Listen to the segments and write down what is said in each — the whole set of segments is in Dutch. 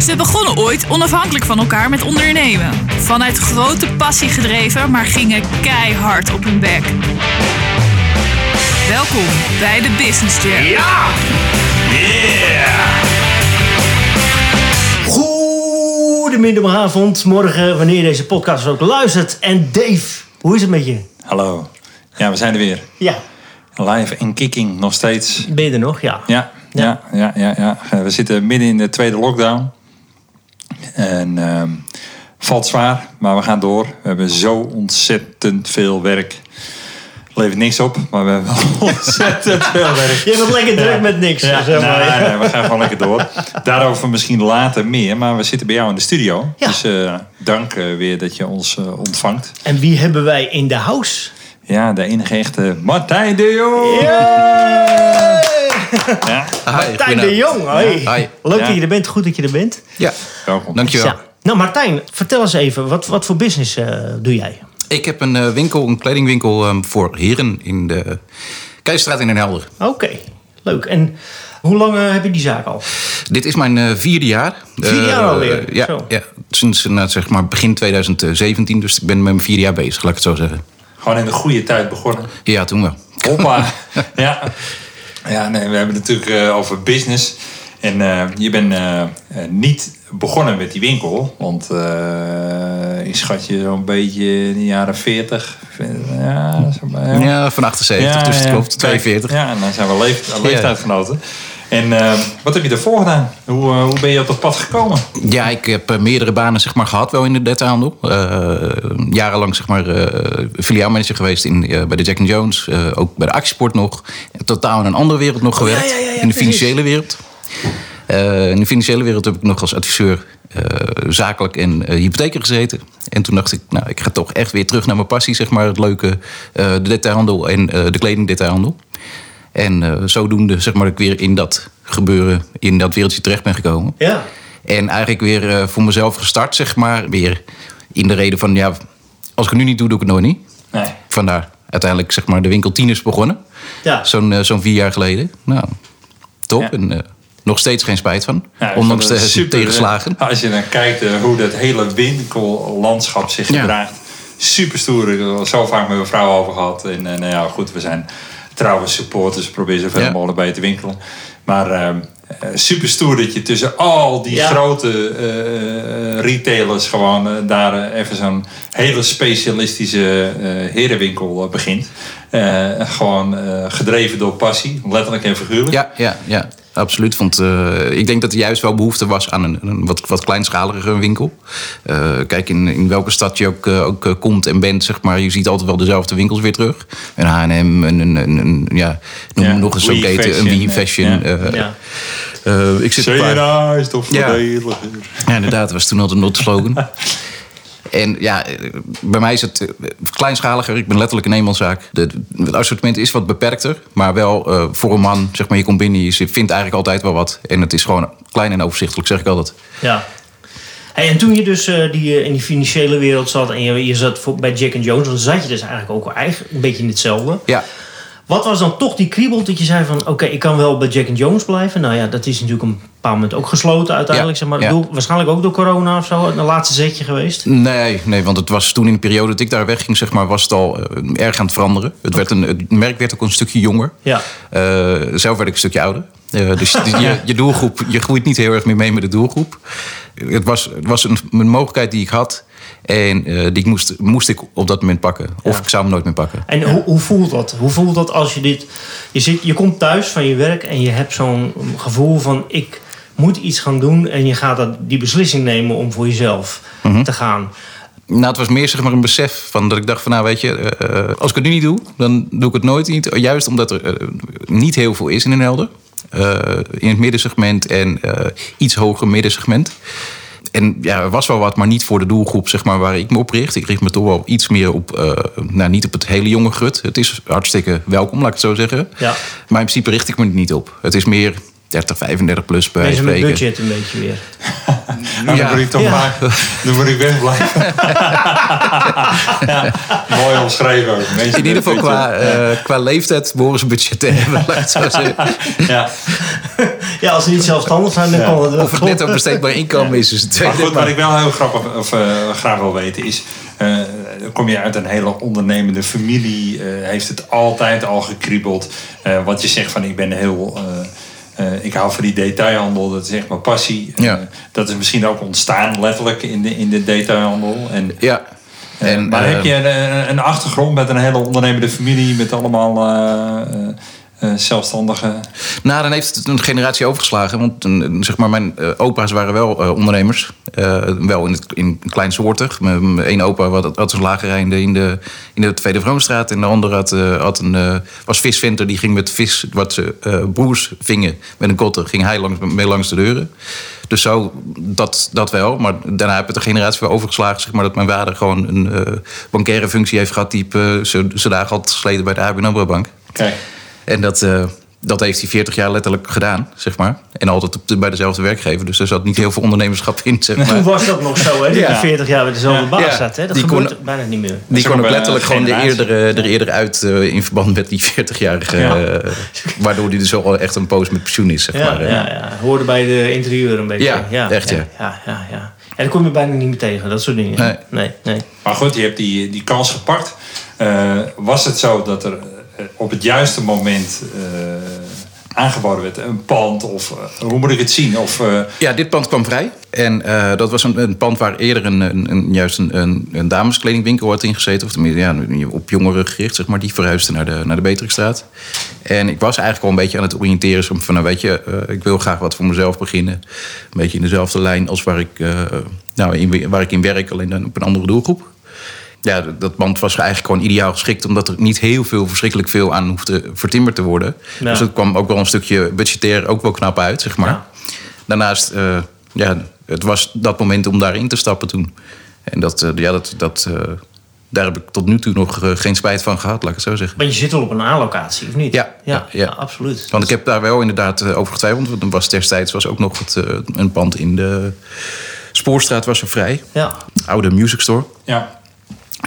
Ze begonnen ooit onafhankelijk van elkaar met ondernemen. Vanuit grote passie gedreven, maar gingen keihard op hun bek. Welkom bij de Business Jam. Ja! Yeah! Goedemiddagavond, morgen, wanneer je deze podcast ook luistert. En Dave, hoe is het met je? Hallo. Ja, we zijn er weer. Ja, Live en kicking nog steeds. ben je er nog? Ja. Ja, ja, ja, ja. ja. We zitten midden in de tweede lockdown. En ehm, valt zwaar, maar we gaan door. We hebben zo ontzettend veel werk. Levert niks op, maar we hebben ontzettend veel werk. Je bent lekker druk met niks. Ja, zeg maar. nee, nee, we gaan gewoon lekker door. Daarover misschien later meer, maar we zitten bij jou in de studio. Ja. Dus eh, dank eh, weer dat je ons eh, ontvangt. En wie hebben wij in de house? Ja, de enige echte Martijn de Jong. Ja, Martijn de Jong. Hoi. Hi. Leuk Ja. dat je er bent, goed dat je er bent. Ja, welkom. dankjewel. Ja. Nou Martijn, vertel eens even, wat, wat voor business eh, doe jij? Ik heb een eh, winkel, een kledingwinkel ehm, voor heren in de Keizerstraat in Den Helder. Oké, leuk. En hoe lang eh, heb je die zaak al? Dit is mijn eh, vierde jaar. Vierde jaar alweer? Ja, Zo. ja, sinds nou, zeg maar begin 2017. Dus ik ben met mijn vier jaar bezig, laat ik het zo zeggen. Gewoon in de goede tijd begonnen. Ja, toen wel. Hoppa. ja. Ja, nee, we hebben het natuurlijk eh, over business. En eh, je bent eh, niet begonnen met die winkel. Want eh ik schat je zo'n beetje in de jaren 40. Ja, zo, ja. Ja, van 78, dus het klopt. 42. Ja, en dan zijn we leef, leeftijdgenoten. En eh, wat heb je ervoor gedaan? Hoe, eh, hoe ben je op dat pad gekomen? Ja, ik heb eh, meerdere banen zeg maar, gehad wel in de detailhandel. Eh, jarenlang zeg maar, eh, filiaalmanager geweest in, eh, bij de Jack Jones. eh, ook bij de actiesport nog. Totaal in een andere wereld nog gewerkt. Oh, ja, ja, ja, in de precies. financiële wereld. Eh, in de financiële wereld heb ik nog als adviseur eh, zakelijk en eh, hypotheker gezeten. En toen dacht ik, nou, ik ga toch echt weer terug naar mijn passie, zeg maar. Het leuke, eh, de detailhandel en eh, de kledingdetailhandel. En eh, zodoende, zeg maar, ik weer in dat gebeuren, in dat wereldje terecht ben gekomen. Ja. En eigenlijk weer eh, voor mezelf gestart, zeg maar. Weer in de reden van, ja, als ik het nu niet doe, doe ik het nooit niet. Nee. Vandaar uiteindelijk, zeg maar, de winkel tieners begonnen. Ja. Zo'n eh, zoin vier jaar geleden. Nou, top. Ja. En nog steeds geen spijt van. Ja, ondanks de super, tegenslagen. Als je dan kijkt hoe dat hele winkellandschap zich gedraagt. Super stoer. Ik heb er zo vaak met mijn vrouw over gehad. En nou ja, goed, we zijn trouwe supporters. We proberen zoveel Ja. mogelijk bij je te winkelen. Maar eh, eh, super stoer dat je tussen al die Ja. grote eh, retailers gewoon eh, daar even zo'n hele specialistische herenwinkel begint. Gewoon gedreven door passie, letterlijk en figuurlijk. Ja, ja, ja. Absoluut. Want eh, ik denk dat er juist wel behoefte was aan een, een wat, wat kleinschaligere winkel. Eh, kijk, in, in welke stad je ook, eh, ook eh, komt en bent, zeg maar, je ziet altijd wel dezelfde winkels weer terug. Een H&M, een, een, een, een- ja, noem Ja, nog eens zo'n keten, een eh, Fashion. ja. eh, eh, ik zit is toch Ja. Ja, inderdaad, was toen altijd een slogan. En ja, bij mij is het eh, kleinschaliger. Ik ben letterlijk een eenmanszaak. De, het assortiment is wat beperkter. Maar wel eh, voor een man, zeg maar, je komt binnen, je vindt eigenlijk altijd wel wat. En het is gewoon klein en overzichtelijk, zeg ik altijd. Ja. Hey, en toen je dus eh, die, in die financiële wereld zat en je, je zat voor, bij Jack Jones, dan zat je dus eigenlijk ook eigenlijk een beetje in hetzelfde. Ja, Wat was dan toch die kriebel dat je zei van... oké, ik kan wel bij Jack Jones blijven. Nou ja, dat is natuurlijk een paar momenten ook gesloten uiteindelijk. Ja, zeg maar, ja. Door- waarschijnlijk ook door corona of zo. Een laatste zetje geweest. nee, nee, want het was toen in de periode dat ik daar wegging, zeg maar, was het al eh, erg aan het veranderen. Het, werd een, het merk werd ook een stukje jonger. Ja. Eh, zelf werd ik een stukje ouder. Eh, dus je, je doelgroep, je groeit niet heel erg meer mee met de doelgroep. Het was, het was een, een mogelijkheid die ik had. En eh, die moest, moest ik op dat moment pakken. Of Ja. ik zou hem nooit meer pakken. En hoe, hoe voelt dat? Hoe voelt dat als je dit... Je, zit, je komt thuis van je werk en je hebt zo'n gevoel van... ik moet iets gaan doen en je gaat dat, die beslissing nemen om voor jezelf Mhm. te gaan. Nou, het was meer zeg maar een besef van dat ik dacht van nou weet je, eh, eh, als ik het nu niet doe, dan doe ik het nooit niet. Juist omdat er niet heel veel is in een helder. In het middensegment en iets hoger middensegment. En ja, er was wel wat, maar niet voor de doelgroep zeg maar, waar ik me op richt. Ik richt me toch wel iets meer op, eh, nou niet op het hele jonge grut. Het is hartstikke welkom, laat ik het zo zeggen. Ja. Maar in principe richt ik me er niet op. Het is meer 30, 35 plus bij spreken. budget een beetje weer. Nou, Ja. dan moet ik toch Ja. maar, dan moet ik wegblijven. ja, mooi omschreven ook. Mensen In ieder geval qua, eh, qua leeftijd behoren ze budget te hebben. Ja. Ja, als ze niet zelfstandig zijn, dan Ja. kan het wel. Of het net ook besteedbaar inkomen is, is het Maar tweede. goed, wat ik wel heel grappig of eh, graag wil weten is... eh, kom je uit een hele ondernemende familie? eh, heeft het altijd al gekriebeld? Eh, wat je zegt van ik ben heel... eh, ik hou van die detailhandel, dat is echt mijn passie. Eh, dat is misschien ook ontstaan letterlijk in de, in de detailhandel. En, Ja. eh, En, maar heb je een, een achtergrond met een hele ondernemende familie... met allemaal eh, eh, eh, zelfstandigen? Nou, dan heeft het een generatie overgeslagen. Want een- zeg maar, mijn eh, opa's waren wel eh, ondernemers. Eh, wel in, het, in kleinsoortig. Mijn mijn één opa had, had een lagerij in de, in de, Tweede Vroomstraat. En de andere had, eh, had een, eh, was visventer. Die ging met vis, wat ze eh, broers vingen met een kotter... ging hij langs, mee langs de deuren. Dus zo, dat, dat wel. Maar daarna heb ik de generatie weer overgeslagen. Zeg maar, dat mijn vader gewoon een eh bankaire functie heeft gehad... die eh, zijn dagen had gesleten bij de ABN AMRO Bank. Kijk, En dat, eh, dat heeft hij 40 jaar letterlijk gedaan, zeg maar. En altijd op de- bij dezelfde werkgever. Dus er zat niet heel veel ondernemerschap in, zeg maar. Toen was dat nog zo, hè? Dat Ja. je 40 jaar bij dezelfde Ja. baas Ja. zat, hè? Dat Die gebeurt kon- bijna niet meer. Die kon ook ook letterlijk gewoon er generatie. eerder, eh, er eerder uit eh, in verband met die 40-jarige. Ja. eh, waardoor hij dus al echt een poos met pensioen is, zeg Ja, maar. ja, ja. Hoorde bij de interieur een beetje. Ja, echt, ja. Ja, ja, ja. En dat kom je bijna niet meer tegen, dat soort dingen. Nee. nee. nee. Maar goed, je hebt die, die kans gepakt. Eh, was het zo dat er op het juiste moment eh, aangeboden werd een pand? Of eh, hoe moet ik het zien? Of, eh, Ja, dit pand kwam vrij. En eh, dat was een, pand waar eerder een, een, juist een, een, dameskledingwinkel had ingezeten. Of ja, op jongeren gericht, zeg maar. Die verhuisde naar de, naar de Beatrixstraat. En ik was eigenlijk al een beetje aan het oriënteren. Van, nou weet je, eh, ik wil graag wat voor mezelf beginnen. Een beetje in dezelfde lijn als waar ik, eh, nou, in, waar ik in werk. Alleen dan op een andere doelgroep. Ja, dat- dat pand was eigenlijk gewoon ideaal geschikt... omdat er niet heel veel, verschrikkelijk veel aan hoefde vertimmerd te worden. Ja. Dus het kwam ook wel een stukje budgetair ook wel knap uit, zeg maar. Ja. Daarnaast, eh, ja, het was dat moment om daarin te stappen toen. En dat, eh, ja, dat, dat, eh, daar heb ik tot nu toe nog geen spijt van gehad, laat ik het zo zeggen. Maar je zit wel op een A-locatie, of niet? Ja, ja, ja, ja. absoluut. Want ik heb daar wel inderdaad over getwijfeld. Want er was destijds was ook nog het, eh, een pand in de Spoorstraat was er vrij. Ja, Oude music store. ja.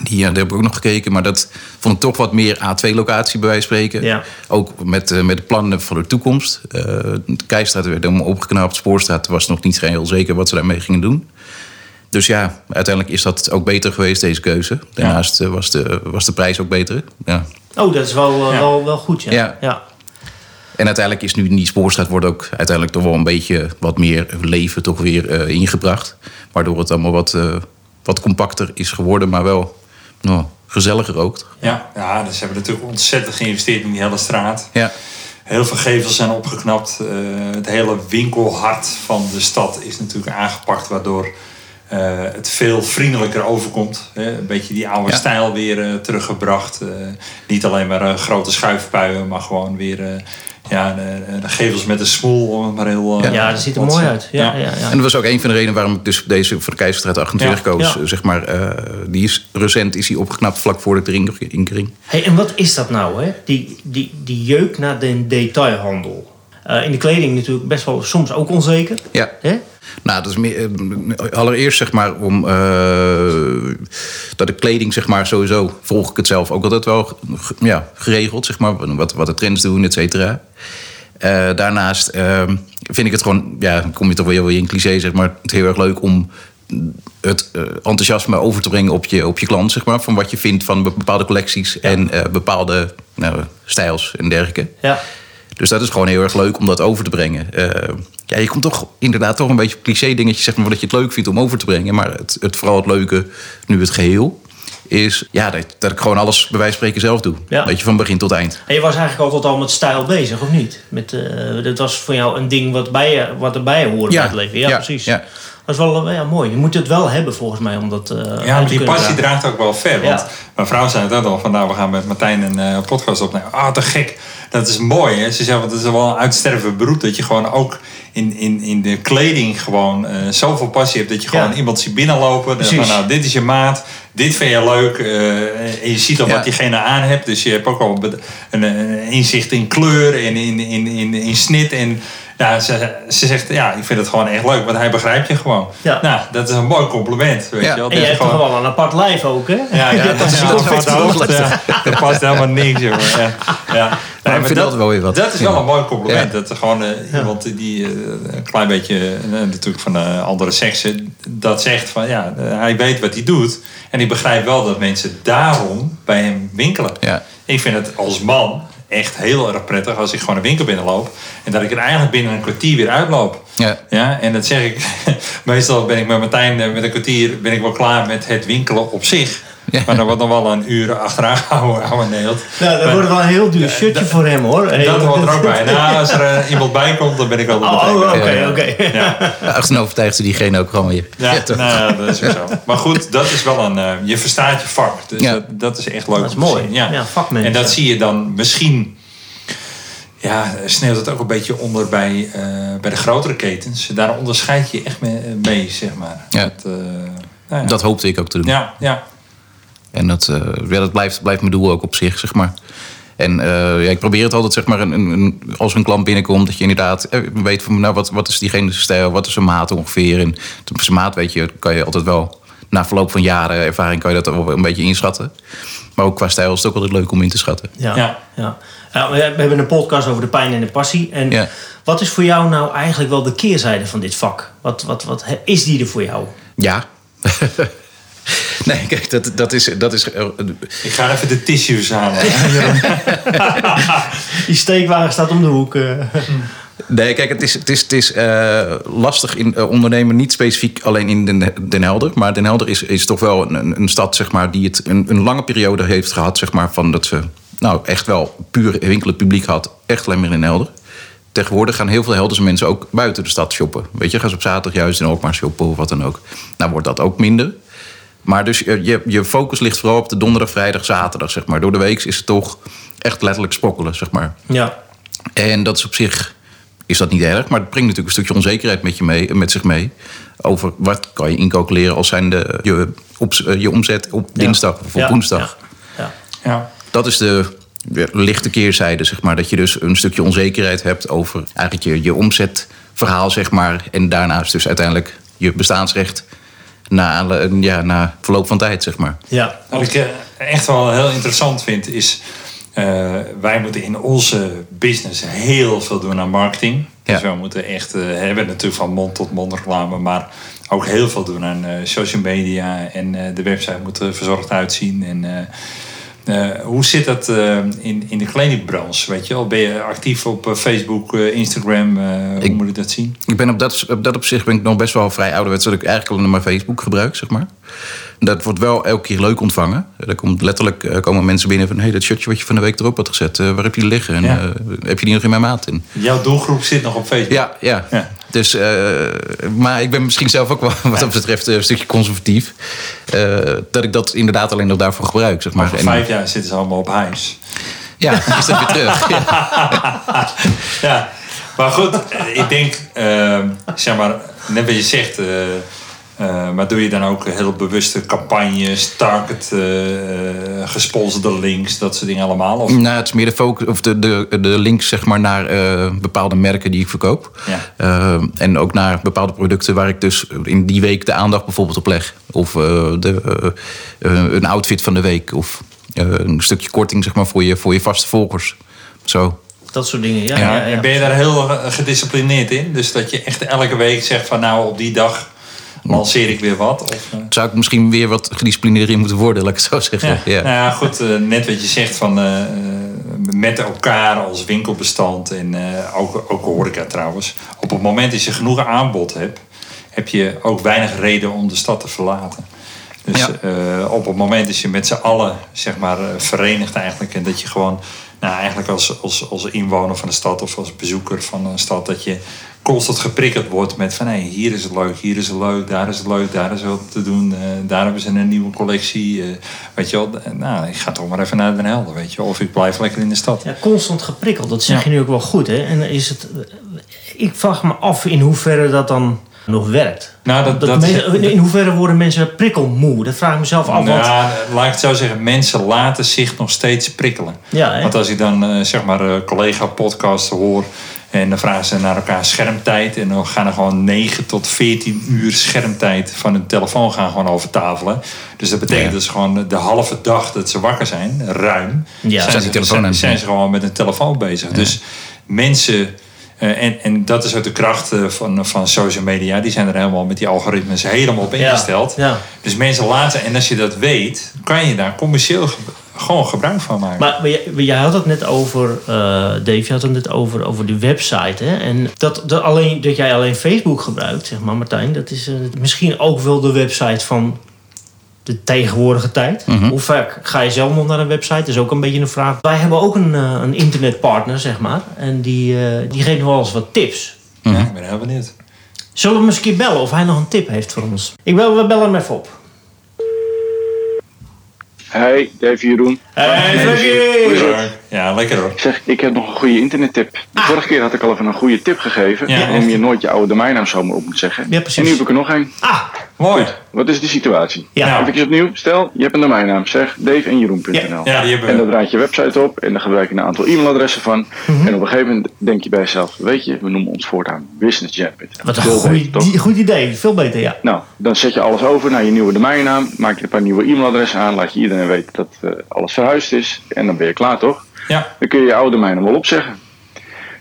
Die, daar heb ik ook nog gekeken, maar dat vond ik toch wat meer A2-locatie bij wijze van spreken. Ja. Ook met, eh, met de plannen voor de toekomst. Eh, de Keisstraat werd helemaal opgeknapt. Spoorstraat was nog niet heel zeker wat ze daarmee gingen doen. Dus ja, uiteindelijk is dat ook beter geweest, deze keuze. Daarnaast eh, was, de, was de prijs ook beter. Ja. Oh, dat is wel, Ja. wel, wel goed, ja. Ja. En uiteindelijk is nu in die Spoorstraat wordt ook uiteindelijk toch wel een beetje wat meer leven toch weer ingebracht. Waardoor het allemaal wat, wat compacter is geworden, maar wel nou, gezelliger ook. Ja, ja, dus ze hebben natuurlijk ontzettend geïnvesteerd in die hele straat. Ja. Heel veel gevels zijn opgeknapt. Eh, het hele winkelhart van de stad is natuurlijk aangepakt, waardoor eh, het veel vriendelijker overkomt. Hè? Een beetje die oude Ja. stijl weer eh, teruggebracht. Niet alleen maar grote schuifpuien, maar gewoon weer ja, de, de gevels met een smoel. Om het maar heel, eh, Ja, dat ziet er mooi uit. Ja, ja. Ja, En dat was ook een van de redenen waarom ik dus deze voor de Keizerstraat 28 Ja, koos. ja. Zeg maar, eh, die is, recent is die opgeknapt vlak voor de erin inkering. Hey, en wat is dat nou, hè? Die, die, die jeuk naar de detailhandel. Eh, in de kleding natuurlijk best wel soms ook onzeker. Ja. Hè? Nou, dat is meer, eh, allereerst zeg maar om eh, dat de kleding zeg maar sowieso volg ik het zelf ook altijd wel ja, geregeld zeg maar wat, wat de trends doen et cetera. Daarnaast eh, vind ik het gewoon ja kom je toch weer weer in cliché zeg maar het heel erg leuk om het enthousiasme over te brengen op je, op je klant zeg maar van wat je vindt van bepaalde collecties en bepaalde nou, stijls en dergelijke. Ja. Dus dat is gewoon heel erg leuk om dat over te brengen. Eh, ja, je komt toch inderdaad toch een beetje cliché dingetjes, zeg maar, dat je het leuk vindt om over te brengen. Maar het, het vooral het leuke, nu het geheel, is ja, dat, dat ik gewoon alles bij wijze van spreken zelf doe. Ja. Weet je, van begin tot eind. En je was eigenlijk altijd al met stijl bezig, of niet? Met, eh, dat was voor jou een ding wat, bij je, wat erbij hoorde Ja, bij het leven. Ja, ja, precies. ja. Dat is wel eh, ja, mooi. Je moet het wel hebben volgens mij om dat eh, uit Ja, die passie dragen. draagt ook wel ver. Want Ja. mijn vrouw zei het ook al van nou, we gaan met Martijn een eh, podcast opnemen. Ah, te gek. Dat is mooi. Hè? Ze zei, want het is wel een uitstervend beroep. Dat je gewoon ook in, in, in de kleding gewoon eh, zoveel passie hebt. Dat je gewoon Ja. iemand ziet binnenlopen. Dan Precies. van, nou, dit is je maat. Dit vind je leuk. eh, en je ziet al Ja. wat diegene aan hebt. Dus je hebt ook al een, een, een inzicht in kleur en in, in, in, in snit. En nou, ze, ze zegt, ja, ik vind het gewoon echt leuk. Want hij begrijpt je gewoon. Ja. Nou, dat is een mooi compliment. Weet Ja. je wel. En je hebt gewoon- toch wel een apart lijf ook, hè? ja, ja, dat is ja, wel dat wat hoofd. Ja, dat past helemaal niks, jongen. Ja, ja. Nee, ik vind dat, dat wel weer wat. Dat is wel een mooi compliment. Ja. Dat er gewoon eh, iemand die eh, een klein beetje, eh, natuurlijk van de andere seksen, dat zegt van ja, eh, hij weet wat hij doet. En ik begrijp wel dat mensen daarom bij hem winkelen. Ja. Ik vind het als man echt heel erg prettig als ik gewoon een winkel binnenloop. En dat ik er eigenlijk binnen een kwartier weer uitloop. Ja. Ja, en dat zeg ik. Meestal ben ik met Martijn eh, met een kwartier ben ik wel klaar met het winkelen op zich. Ja. Maar dan wordt nog wel een uur achteraan gehouden. Nou, dat Maar wordt wel een heel duur shirtje voor hem, hoor. Hey, Dat hoort er ook bij. Nou, als er eh, iemand bij komt, dan ben ik wel Oh, oh, oké, oké. Ja, overtuigt ze diegene ook gewoon weer. ja, toch? nou, dat is ook zo. Maar goed, dat is wel een... eh, je verstaat je vak. Dus Ja. dat, dat is echt leuk Dat is om te mooi. zien. Ja. Ja, vakmensen. En dat zie je dan misschien... Ja, sneeuwt het ook een beetje onder bij, eh, bij de grotere ketens. Daar onderscheid je echt mee, mee zeg maar. Ja. Dat, eh, nou ja. Dat hoopte ik ook te doen. ja, ja. En dat, eh, ja, dat blijft, blijft mijn doel ook op zich, zeg maar. En eh, ja, ik probeer het altijd, zeg maar, een, een, een- als een klant binnenkomt, dat je inderdaad eh, weet van, nou, wat, wat is diegene stijl, wat is zijn maat ongeveer. En zijn maat, weet je, kan je altijd wel, na verloop van jaren ervaring, kan je dat wel een beetje inschatten. Maar ook qua stijl is het ook altijd leuk om in te schatten. Ja. Ja. Ja. Ja, we hebben een podcast over de pijn en de passie. En Ja. wat is voor jou nou eigenlijk wel de keerzijde van dit vak? Wat, wat, wat is die er voor jou? Ja. nee, kijk, dat, dat is, dat is eh, Ik ga even de tissues halen. Die steekwagen staat om de hoek. eh. Nee, kijk, het is, het is, het is eh, lastig in ondernemen, niet specifiek alleen in Den, Den Helder. Maar Den Helder is, is toch wel een, een stad zeg maar, die het een, een lange periode heeft gehad. Zeg maar, van dat ze nou, echt wel puur winkelend publiek had. Echt alleen maar in Den Helder. Tegenwoordig gaan heel veel Helderse mensen ook buiten de stad shoppen. Weet je, gaan ze op zaterdag juist in Alkmaar shoppen of wat dan ook. Nou wordt dat ook minder. Maar dus je, je, je focus ligt vooral op de donderdag, vrijdag, zaterdag. Zeg maar. Door de week is het toch echt letterlijk spokkelen, zeg maar. Ja. En dat is op zich is dat niet erg, maar het brengt natuurlijk een stukje onzekerheid met, je mee, met zich mee. Over wat kan je incalculeren als zijn de, je, op, je omzet op dinsdag of op Ja. woensdag. Ja. Ja. Dat is de de lichte keerzijde, zeg maar. Dat je dus een stukje onzekerheid hebt over eigenlijk je, je omzetverhaal, zeg maar. En daarnaast dus uiteindelijk je bestaansrecht na, ja, na verloop van tijd, zeg maar. Ja. Wat ik eh, echt wel heel interessant vind is... eh, wij moeten in onze business heel veel doen aan marketing. Dus we moeten echt... eh hebben natuurlijk van mond tot mond reclame... maar ook heel veel doen aan eh, social media... en eh, de website moet er verzorgd uitzien. En, hoe zit dat eh, in, in de kledingbranche? Weet je wel? Ben je actief op eh, Facebook, eh, Instagram? eh, hoe Ik- moet ik dat zien? Ik ben op dat, op dat opzicht ben ik nog best wel vrij ouderwets... dat ik eigenlijk alleen maar Facebook gebruik, zeg maar. Dat wordt wel elke keer leuk ontvangen. Er komt letterlijk eh, komen mensen binnen van... hé, hey, dat shirtje wat je van de week erop had gezet... eh, waar heb je die liggen? En, Ja. eh, heb je die nog in mijn maat? En, Jouw doelgroep zit nog op Facebook. ja, ja. Ja. Dus, eh, maar ik ben misschien zelf ook wel wat dat betreft een stukje conservatief. Eh, dat ik dat inderdaad alleen nog daarvoor gebruik, zeg maar. En- vijf jaar zitten ze allemaal op huis. Ja, is dat weer terug. Ja. Ja, maar goed, ik denk, eh, zeg maar, net wat je zegt, eh, maar doe je dan ook heel bewuste campagnes, target, eh, eh, gesponsorde links, dat soort dingen allemaal? Of, Nou, het is meer de, focus, of de, de, de links zeg maar, naar eh, bepaalde merken die ik verkoop. Ja. En ook naar bepaalde producten waar ik dus in die week de aandacht bijvoorbeeld op leg. Of eh, de, een outfit van de week. Of een stukje korting zeg maar, voor, je, voor je vaste volgers. Zo. Dat soort dingen. Ja, ja, ja, ja. En ben je daar heel gedisciplineerd in? Dus dat je echt elke week zegt van nou, op die dag lanceer ik weer wat? Of, eh, Zou ik misschien weer wat gedisciplineerder in moeten worden, laat ik het zo zeggen. Ja, Ja. Nou ja, goed, eh, net wat je zegt van eh, met elkaar als winkelbestand en ook, ook horeca trouwens. Op het moment dat je genoeg aanbod hebt, heb je ook weinig reden om de stad te verlaten. Dus Ja. op het moment dat je met z'n allen zeg maar, verenigt eigenlijk en dat je gewoon, nou eigenlijk als, als, als inwoner van de stad of als bezoeker van een stad, dat je constant geprikkeld wordt met van hé, hier is het leuk, hier is het leuk, daar is het leuk, daar is wat te doen, eh, daar hebben ze een nieuwe collectie. eh, weet je wel, Eh, nou, ik ga toch maar even naar Den Helder, weet je of ik blijf lekker in de stad. Ja, constant geprikkeld. Dat zeg Ja. je nu ook wel goed. Hè? En is het, ik vraag me af in hoeverre dat dan nog werkt. Nou, dat- Dat in hoeverre worden mensen prikkelmoe? Dat vraag ik mezelf af. want- Nou, laat ik het zo zeggen. Mensen laten zich nog steeds prikkelen. Ja? Want als ik dan zeg maar collega-podcasten hoor... en dan vragen ze naar elkaar schermtijd... en dan gaan er gewoon 9 tot 14 uur schermtijd van hun telefoon gaan gewoon over tafelen. Dus dat betekent Ja. dus gewoon de halve dag dat ze wakker zijn, ruim... Ja. zijn, ze, zijn, ze gewoon met een telefoon bezig. Dus mensen... eh, en, en dat is ook de kracht eh, van, van social media. Die zijn er helemaal met die algoritmes helemaal op ingesteld. ja. Dus mensen laten, en als je dat weet, kan je daar commercieel gewoon gebruik van maken. Maar, maar jij, maar jij had het net over, eh, Dave, je had het net over, over de website. Hè? En dat, dat, alleen, dat jij alleen Facebook gebruikt, zeg maar, Martijn, dat is eh, misschien ook wel de website van de tegenwoordige tijd. Hoe vaak ga je zelf nog naar een website? Dat is ook een beetje een vraag. Wij hebben ook een, eh, een internetpartner, zeg maar. En die, eh, die geeft wel eens wat tips. ja, ik ben heel benieuwd. Zullen we hem eens een keer bellen of hij nog een tip heeft voor ons? Ik bel, we bellen hem even op. Hey, Dave Jeroen. Hey, Frankie! Ja, lekker hoor. Ik zeg, ik heb nog een goede internettip. De vorige keer had ik al even een goede tip gegeven. Ja, waarom echt. je nooit je oude domeinnaam zomaar op moet zeggen. Ja, precies. En nu heb ik er nog een. Ah, Mooi. Wat is de situatie? ja. Nou. Even opnieuw. Stel, je hebt een domeinnaam. Zeg daveendjeroen.nl. Ja, die hebben En daar draait je website op en daar gebruik je een aantal e-mailadressen van. Mhm. En op een gegeven moment denk je bij jezelf, weet je, we noemen ons voortaan businessjam.nl. Wat een goed, beter, toch? goed idee. Veel beter, ja. Nou, dan zet je alles over naar je nieuwe domeinnaam. Maak je een paar nieuwe e-mailadressen aan. Laat je iedereen weten dat eh, alles verhuisd is. En dan ben je klaar, toch? Ja, Dan kun je je oude domeinnaam wel opzeggen.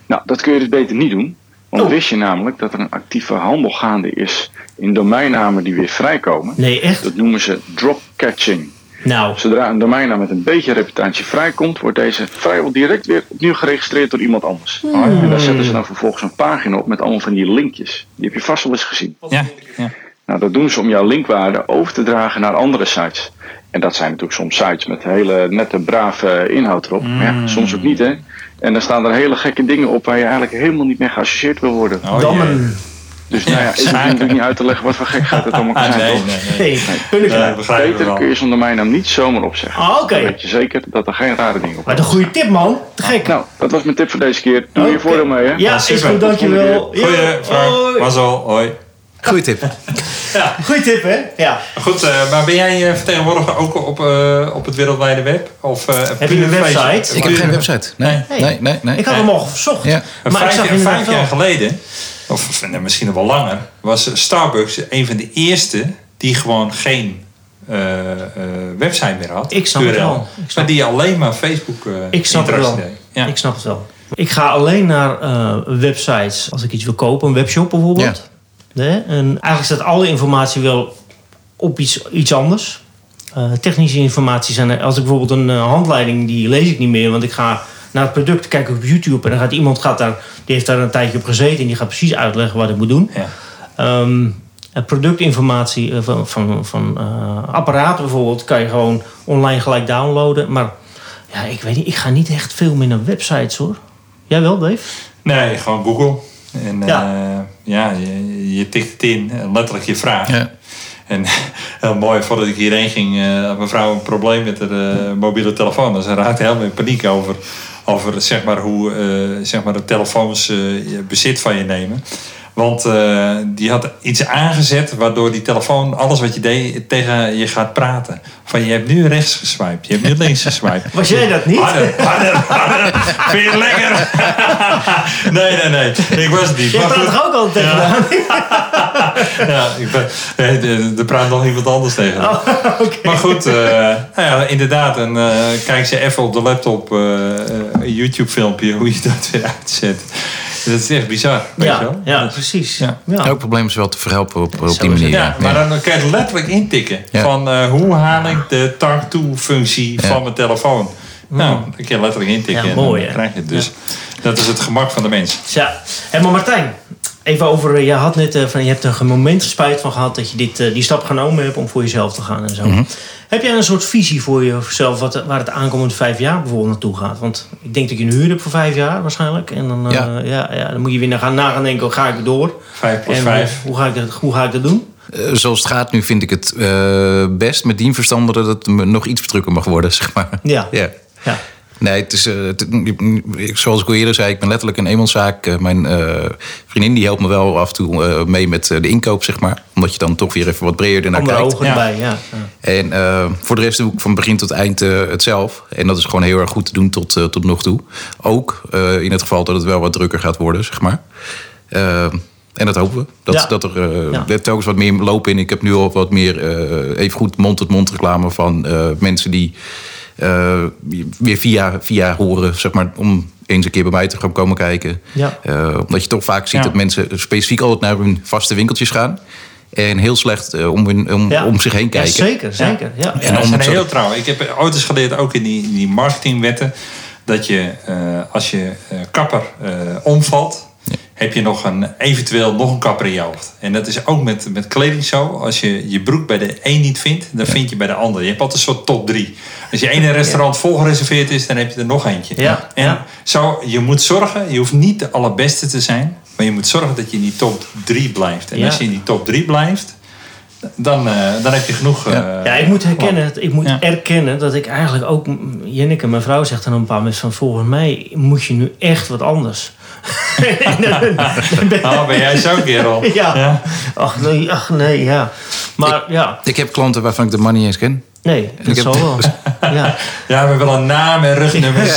Nou, dat kun je dus beter niet doen. Want Oh. wist je namelijk dat er een actieve handel gaande is in domeinnamen die weer vrijkomen? Nee, echt? Dat noemen ze drop catching. Nou, Zodra een domeinnaam met een beetje reputatie vrijkomt, wordt deze vrijwel direct weer opnieuw geregistreerd door iemand anders. En daar zetten ze dan vervolgens een pagina op met allemaal van die linkjes. Die heb je vast wel eens gezien. ja, ja. Nou, dat doen ze om jouw linkwaarde over te dragen naar andere sites. En dat zijn natuurlijk soms sites met hele nette, brave inhoud erop. Maar ja, soms ook niet, hè. En dan staan er hele gekke dingen op waar je eigenlijk helemaal niet mee geassocieerd wil worden. Oh. Dus nou ja, ik hoef natuurlijk niet uit te leggen wat voor gek gaat het allemaal kan Ah, zijn, nee, nee, nee. Nee, Beter kun je zo'n domeinnaam niet zomaar opzeggen. Ah, oké. Dan weet je zeker dat er geen rare dingen op Wat een goede tip, man. Te gek. Nou, dat was mijn tip voor deze keer. Doe je voordeel mee, hè? Ja, is super. goed, dankjewel. Goeie, Ja, Frank. hoi. Hoi. Goeie tip. Goeie tip, hè? Ja. Goed, eh, maar ben jij eh, vertegenwoordiger ook op, eh, op het wereldwijde web? Of, eh, Heb je een website? Ik heb geen website. Nee, Nee. nee, nee. nee. Ik had hem al gezocht. Ja. Maar ik vijf, zag jaar, inderdaad vijf jaar wel. geleden, of nou, misschien nog wel langer, was Starbucks een van de eerste die gewoon geen eh, eh, website meer had. Ik snap het wel. Ik snap maar die alleen maar Facebook eh Ik snap het wel. Ja. Ik snap het wel. Ik ga alleen naar eh, websites als ik iets wil kopen. Een webshop bijvoorbeeld. En eigenlijk staat alle informatie wel op iets, iets anders. Eh, technische informatie zijn er. Als ik bijvoorbeeld een eh, handleiding, die lees ik niet meer. Want ik ga naar het product kijken op YouTube. En dan gaat iemand gaat daar, die heeft daar een tijdje op gezeten. En die gaat precies uitleggen wat ik moet doen. Ja. Ehm, eh, productinformatie van, van, van eh, apparaten bijvoorbeeld kan je gewoon online gelijk downloaden. Maar ja, ik weet niet, ik ga niet echt veel meer naar websites hoor. Jij wel, Dave? Nee, gewoon Google. En Ja. ja, ja je, je tikt het in, eh, letterlijk je vraag. Ja. En heel mooi, voordat ik hierheen ging, eh, had mijn vrouw een probleem met haar eh, mobiele telefoon. Dus ze raakte helemaal in paniek over, over zeg maar, hoe eh, zeg maar, de telefoons eh, bezit van je nemen. Want eh, die had iets aangezet waardoor die telefoon alles wat je deed tegen je gaat praten. Van je hebt nu rechts geswiped, je hebt nu links geswiped. Was jij dat niet? Harder, harder, harder. Vind je het lekker? nee, nee, nee. Ik was het niet. Praat goed. toch ook altijd tegen Ja. Ja, ik ben, nee, er- praat nog iemand anders tegen. Oké. Maar goed, eh, nou ja, inderdaad. En eh, kijk ze even op de laptop een YouTube filmpje hoe je dat weer uitzet. Dat is echt bizar. Weet je Ja, wel? ja, precies. Ja. Ja. Elk probleem is wel te verhelpen op, op die manier. Ja, maar dan kan je het letterlijk intikken. Ja. Van eh, hoe haal ik de talk to functie Ja. van mijn telefoon? Nou, dan kun je letterlijk intikken Ja, en mooi, dan krijg je het. Dus dat is het gemak van de mens. Ja. Hé, maar Martijn, even over. eh, Je had net eh, van je hebt er een moment spijt van gehad dat je dit, eh, die stap genomen hebt om voor jezelf te gaan en zo. Mhm. Heb jij een soort visie voor jezelf wat, waar het aankomende vijf jaar bijvoorbeeld naartoe gaat? Want ik denk dat je een huur hebt voor vijf jaar waarschijnlijk. En dan, eh, Ja. ja. Ja, dan moet je weer naar gaan, na gaan denken, hoe ga ik door? Vijf plus En vijf. Hoe, ga ik dat, hoe ga ik dat doen? Zoals het gaat nu vind ik het eh, best met dien verstande dat het me nog iets drukker mag worden, zeg maar. Ja. Ja. Ja. Nee, het is, eh, het- zoals ik al eerder zei, ik ben letterlijk een eenmanszaak. Eh, Mijn eh, vriendin die helpt me wel af en toe eh, mee met de inkoop, zeg maar. Omdat je dan toch weer even wat breder ernaar Andere kijkt. ogen Ja. erbij, ja. ja. En eh, voor de rest doe ik van begin tot eind eh, het zelf. En dat is gewoon heel erg goed te doen tot, eh, tot nog toe. Ook eh, in het geval dat het wel wat drukker gaat worden, zeg maar. En dat hopen we. Dat, Ja. dat er Ja. telkens wat meer loop in. Ik heb nu al wat meer eh, even goed mond-tot-mond reclame van eh, mensen die eh, weer via, via horen, zeg maar, om eens een keer bij mij te gaan komen kijken. Ja. Eh, omdat je toch vaak ziet Ja. dat mensen specifiek altijd naar hun vaste winkeltjes gaan. En heel slecht eh, om, hun, om, Ja. om zich heen Ja, kijken. zeker, zeker. Ja. En om zijn heel trouw. Ik heb ooit eens geleerd, ook in die, in die marketingwetten, dat je eh, als je eh, kapper eh, omvalt, heb je nog een, eventueel nog een kapper in je hoofd. En dat is ook met, met kleding zo. Als je je broek bij de een niet vindt, dan vind je bij de ander. Je hebt altijd een soort top drie. Als je één restaurant vol gereserveerd is, dan heb je er nog eentje. Ja, En ja. zo, je moet zorgen, je hoeft niet de allerbeste te zijn, maar je moet zorgen dat je in die top drie blijft. En Ja. als je in die top drie blijft, dan, eh, dan heb je genoeg. eh, Ja, ik moet herkennen, ik moet Ja. erkennen dat ik eigenlijk ook... Jenneke, mijn vrouw, zegt dan een paar mensen van... Volgens mij moet je nu echt wat anders. Oh, ben jij zo'n kerel? ja. Ja. Ach nee, ach nee, ja. Maar ja, Ik heb klanten waarvan ik de man niet eens ken. nee, dat Ik heb- zal wel. Ja. Ja, we hebben wel een naam en rugnummers.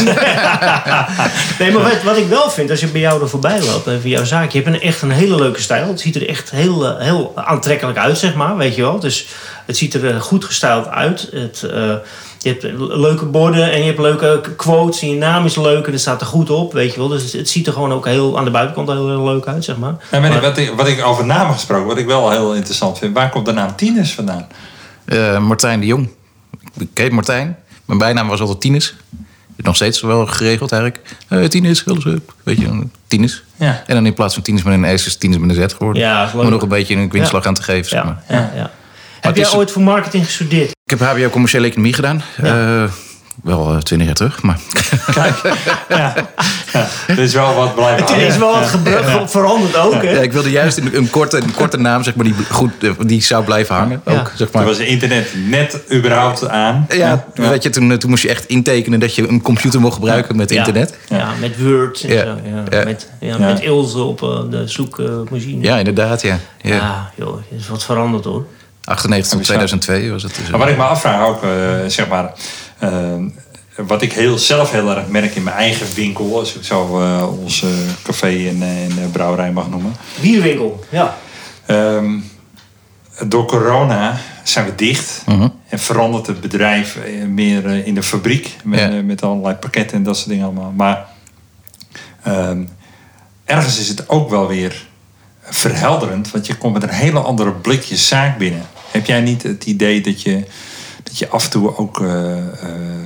Nee, maar wat, wat ik wel vind, als je bij jou er voorbij loopt, even jouw zaak, je hebt een, echt een hele leuke stijl. Het ziet er echt heel, eh, heel aantrekkelijk uit, zeg maar, weet je wel. Dus het ziet er eh, goed gestyled uit. Het, eh, je hebt leuke borden en je hebt leuke quotes en je naam is leuk en het staat er goed op, weet je wel. Dus het ziet er gewoon ook heel, aan de buitenkant heel, heel leuk uit, zeg maar. Ja, maar Maar- wat, ik, wat ik over namen gesproken, wat ik wel heel interessant vind. Waar komt de naam Tines vandaan? Eh, Martijn de Jong. Ik heet Martijn. Mijn bijnaam was altijd Tinus. Nog steeds wel geregeld eigenlijk. Eh Tinus, alles up. Weet je, Tinus. Ja. En dan in plaats van Tinus met een S is Tinus met een Z geworden. Ja. Om er nog een beetje een kwintslag Ja. aan te geven. Zeg maar. Ja, ja, ja. Heb jij is- ooit voor marketing gestudeerd? Ik heb HBO commerciële economie gedaan. Eh, wel twintig jaar terug. Maar Ja. Er is wel wat blijven Het is wel wat veranderd ook, hè? ja, ik wilde juist een, een, korte, een korte naam zeg maar, die, goed, eh, die zou blijven hangen. Ja. Ook, zeg Toen maar. was het internet net überhaupt aan. Ja, Weet je, toen, eh, toen moest je echt intekenen dat je een computer mocht gebruiken met Ja. internet. Ja, met Word en Ja. zo. Ja. Ja. Met, ja, Ja. met Ilse op eh, de zoekmachine. Ja, inderdaad, ja. ja. Ja, joh, er is wat veranderd hoor. 98 tot 2002 was het. Dus, Maar wat ik me afvraag ook, eh, zeg maar... eh, wat ik heel, zelf heel erg merk in mijn eigen winkel... als ik zo eh, ons café en, eh, en brouwerij mag noemen... Bierwinkel, ja. Ehm, door corona zijn we dicht Mhm. en verandert het bedrijf meer in de fabriek met, Ja. met allerlei pakketten en dat soort dingen allemaal. Maar ehm, ergens is het ook wel weer verhelderend, want je komt met een hele andere blikje zaak binnen. Heb jij niet het idee dat je, dat je af en toe ook eh, eh,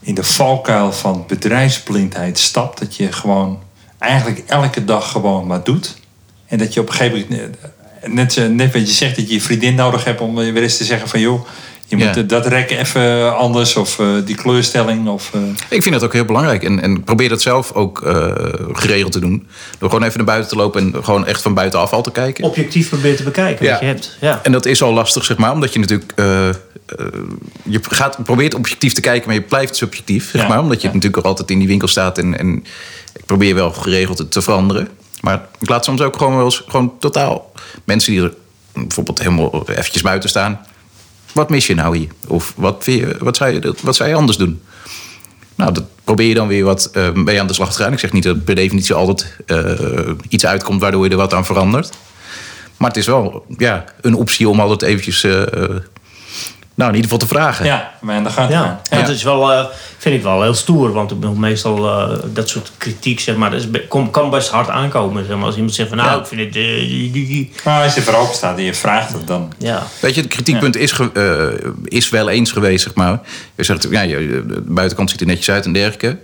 in de valkuil van bedrijfsblindheid stapt? Dat je gewoon eigenlijk elke dag gewoon maar doet? En dat je op een gegeven moment, net, net wat je zegt, dat je je vriendin nodig hebt om weer eens te zeggen van joh, je moet Ja. dat rek even anders of eh, die kleurstelling. Of, eh, Ik vind dat ook heel belangrijk. En, en probeer dat zelf ook eh, geregeld te doen. Door gewoon even naar buiten te lopen en gewoon echt van buitenaf al te kijken. Objectief proberen te bekijken Ja. wat je hebt. Ja. En dat is al lastig, zeg maar, omdat je natuurlijk. je gaat, probeert objectief te kijken, maar je blijft subjectief, zeg Ja. maar. Omdat je Ja. natuurlijk ook altijd in die winkel staat. En, en ik probeer wel geregeld het te veranderen. Maar ik laat soms ook gewoon wel eens gewoon totaal mensen die er bijvoorbeeld helemaal eventjes buiten staan. Wat mis je nou hier? Of wat, wat, zou, je, wat zou je anders doen? Nou, dat probeer je dan weer wat eh mee aan de slag te gaan. Ik zeg niet dat per definitie altijd eh, iets uitkomt waardoor je er wat aan verandert. Maar het is wel ja, een optie om altijd eventjes... eh, nou, in ieder geval te vragen. ja, maar gang te Ja, gaan. dat is wel, eh, vind ik wel heel stoer. Want ik ben meestal eh, dat soort kritiek, zeg maar, dat is, kom, kan best hard aankomen. Zeg maar. Als iemand zegt van, nou, Ja. ik vind het... eh, die- die- die- Maar als je voor open staat en je vraagt het dan. ja. Weet je, het kritiekpunt is, ge- eh, is wel eens geweest, zeg maar. Je zegt, ja, je- de buitenkant ziet er netjes uit en dergelijke.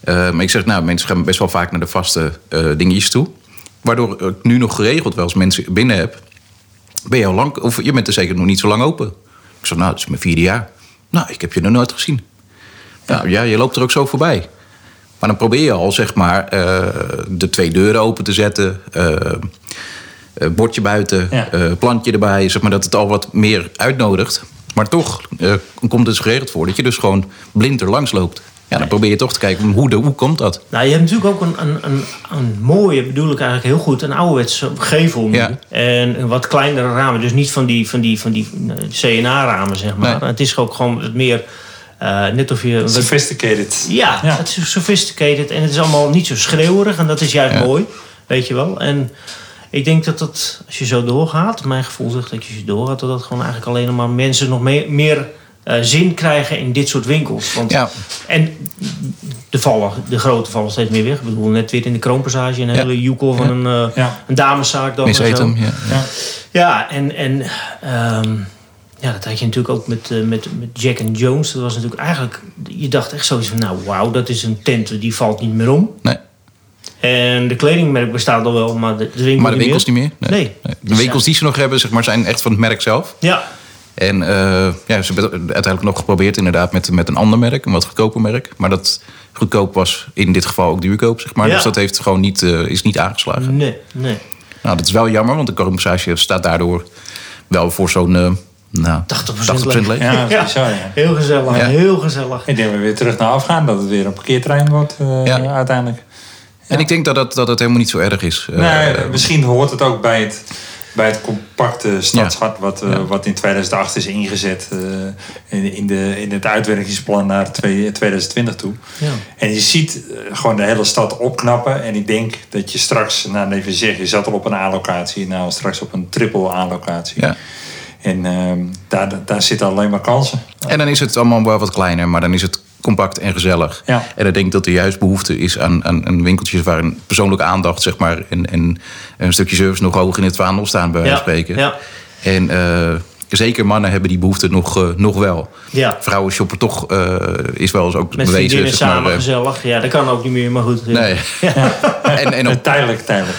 Eh, maar ik zeg, nou, mensen gaan best wel vaak naar de vaste eh dingetjes toe. Waardoor ik nu nog geregeld wel als mensen binnen heb. Ben je al lang, of je bent er zeker nog niet zo lang open. Ik zeg, nou, het is mijn vierde jaar. Nou, ik heb je nog nooit gezien. Nou ja, je loopt er ook zo voorbij. Maar dan probeer je al, zeg maar, eh, de twee deuren open te zetten. eh, eh, bordje buiten, Ja. plantje erbij. Zeg maar dat het al wat meer uitnodigt. Maar toch komt het geregeld voor dat je dus gewoon blind er langs loopt. Ja, dan probeer je toch te kijken hoe, de, hoe komt dat? Nou, je hebt natuurlijk ook een, een, een, een mooie, bedoel ik eigenlijk heel goed, een ouderwetse gevel nu. Ja. En een wat kleinere ramen. Dus niet van die, van die, van die CNA-ramen, zeg maar. Nee. Het is ook gewoon wat meer, eh, net of je... wat- Sophisticated. ja, Ja. het is sophisticated en het is allemaal niet zo schreeuwerig. En dat is juist Ja. mooi, weet je wel. En ik denk dat dat, als je zo doorgaat... Mijn gevoel zegt dat je zo doorgaat... dat dat gewoon eigenlijk alleen maar mensen nog meer, meer eh, zin krijgen in dit soort winkels. Want Ja, en de, vallen, de grote vallen steeds meer weg. Ik bedoel, net weer in de kroonpassage een Ja. hele joekel van een, eh, Ja. een dameszaak. Dan Miss. Etem, ja. Ja. Ja, en, en ehm, ja, dat had je natuurlijk ook met, eh, met, met Jack and Jones. Dat was natuurlijk eigenlijk... Je dacht echt zoiets van, nou wauw, dat is een tent die valt niet meer om. Nee. En de kledingmerk bestaat al wel, maar de, de winkel Maar de winkels niet meer? Nee. De winkels die ze nog hebben, zeg maar, zijn echt van het merk zelf. Ja, En eh, ja, ze hebben het uiteindelijk nog geprobeerd inderdaad met, met een ander merk, een wat goedkoper merk. Maar dat goedkoop was in dit geval ook duurkoop, zeg maar. Ja. Dus dat heeft gewoon niet, eh, is niet aangeslagen. nee, nee. Nou, dat is wel jammer, want de compensatie staat daardoor wel voor zo'n eh nou, 80% 80% leeg. Ja, dat Ja. bizar, ja. Heel gezellig, Ja. heel gezellig. Ik denk we weer terug naar afgaan, dat het weer een parkeerterrein wordt eh, Ja. uiteindelijk. En ik denk dat het, dat het helemaal niet zo erg is. Eh, Nee, misschien hoort het ook bij het, bij het compacte stadshart wat, eh, Ja. wat in 2008 is ingezet eh, in, in, de, in het uitwerkingsplan naar twee- 2020 toe. Ja. En je ziet eh, gewoon de hele stad opknappen. En ik denk dat je straks, nou even zeggen, je zat al op een A-locatie, nou straks op een triple A-locatie. ja. En ehm, daar, daar zitten alleen maar kansen. En dan is het allemaal wel wat kleiner, maar dan is het compact en gezellig. Ja. En ik denk dat er juist behoefte is aan, aan, aan winkeltjes waar een persoonlijke aandacht, zeg maar, en, en een stukje service nog hoog in het vaandel staan, bij wijze Ja, van spreken. ja. En eh, zeker mannen hebben die behoefte nog, eh, nog wel. Ja. Vrouwen shoppen toch, eh, is wel eens ook Met bewezen. maar, samen eh, gezellig. Ja, dat kan ook niet meer, maar goed. nee. en, en ook, tijdelijk, tijdelijk.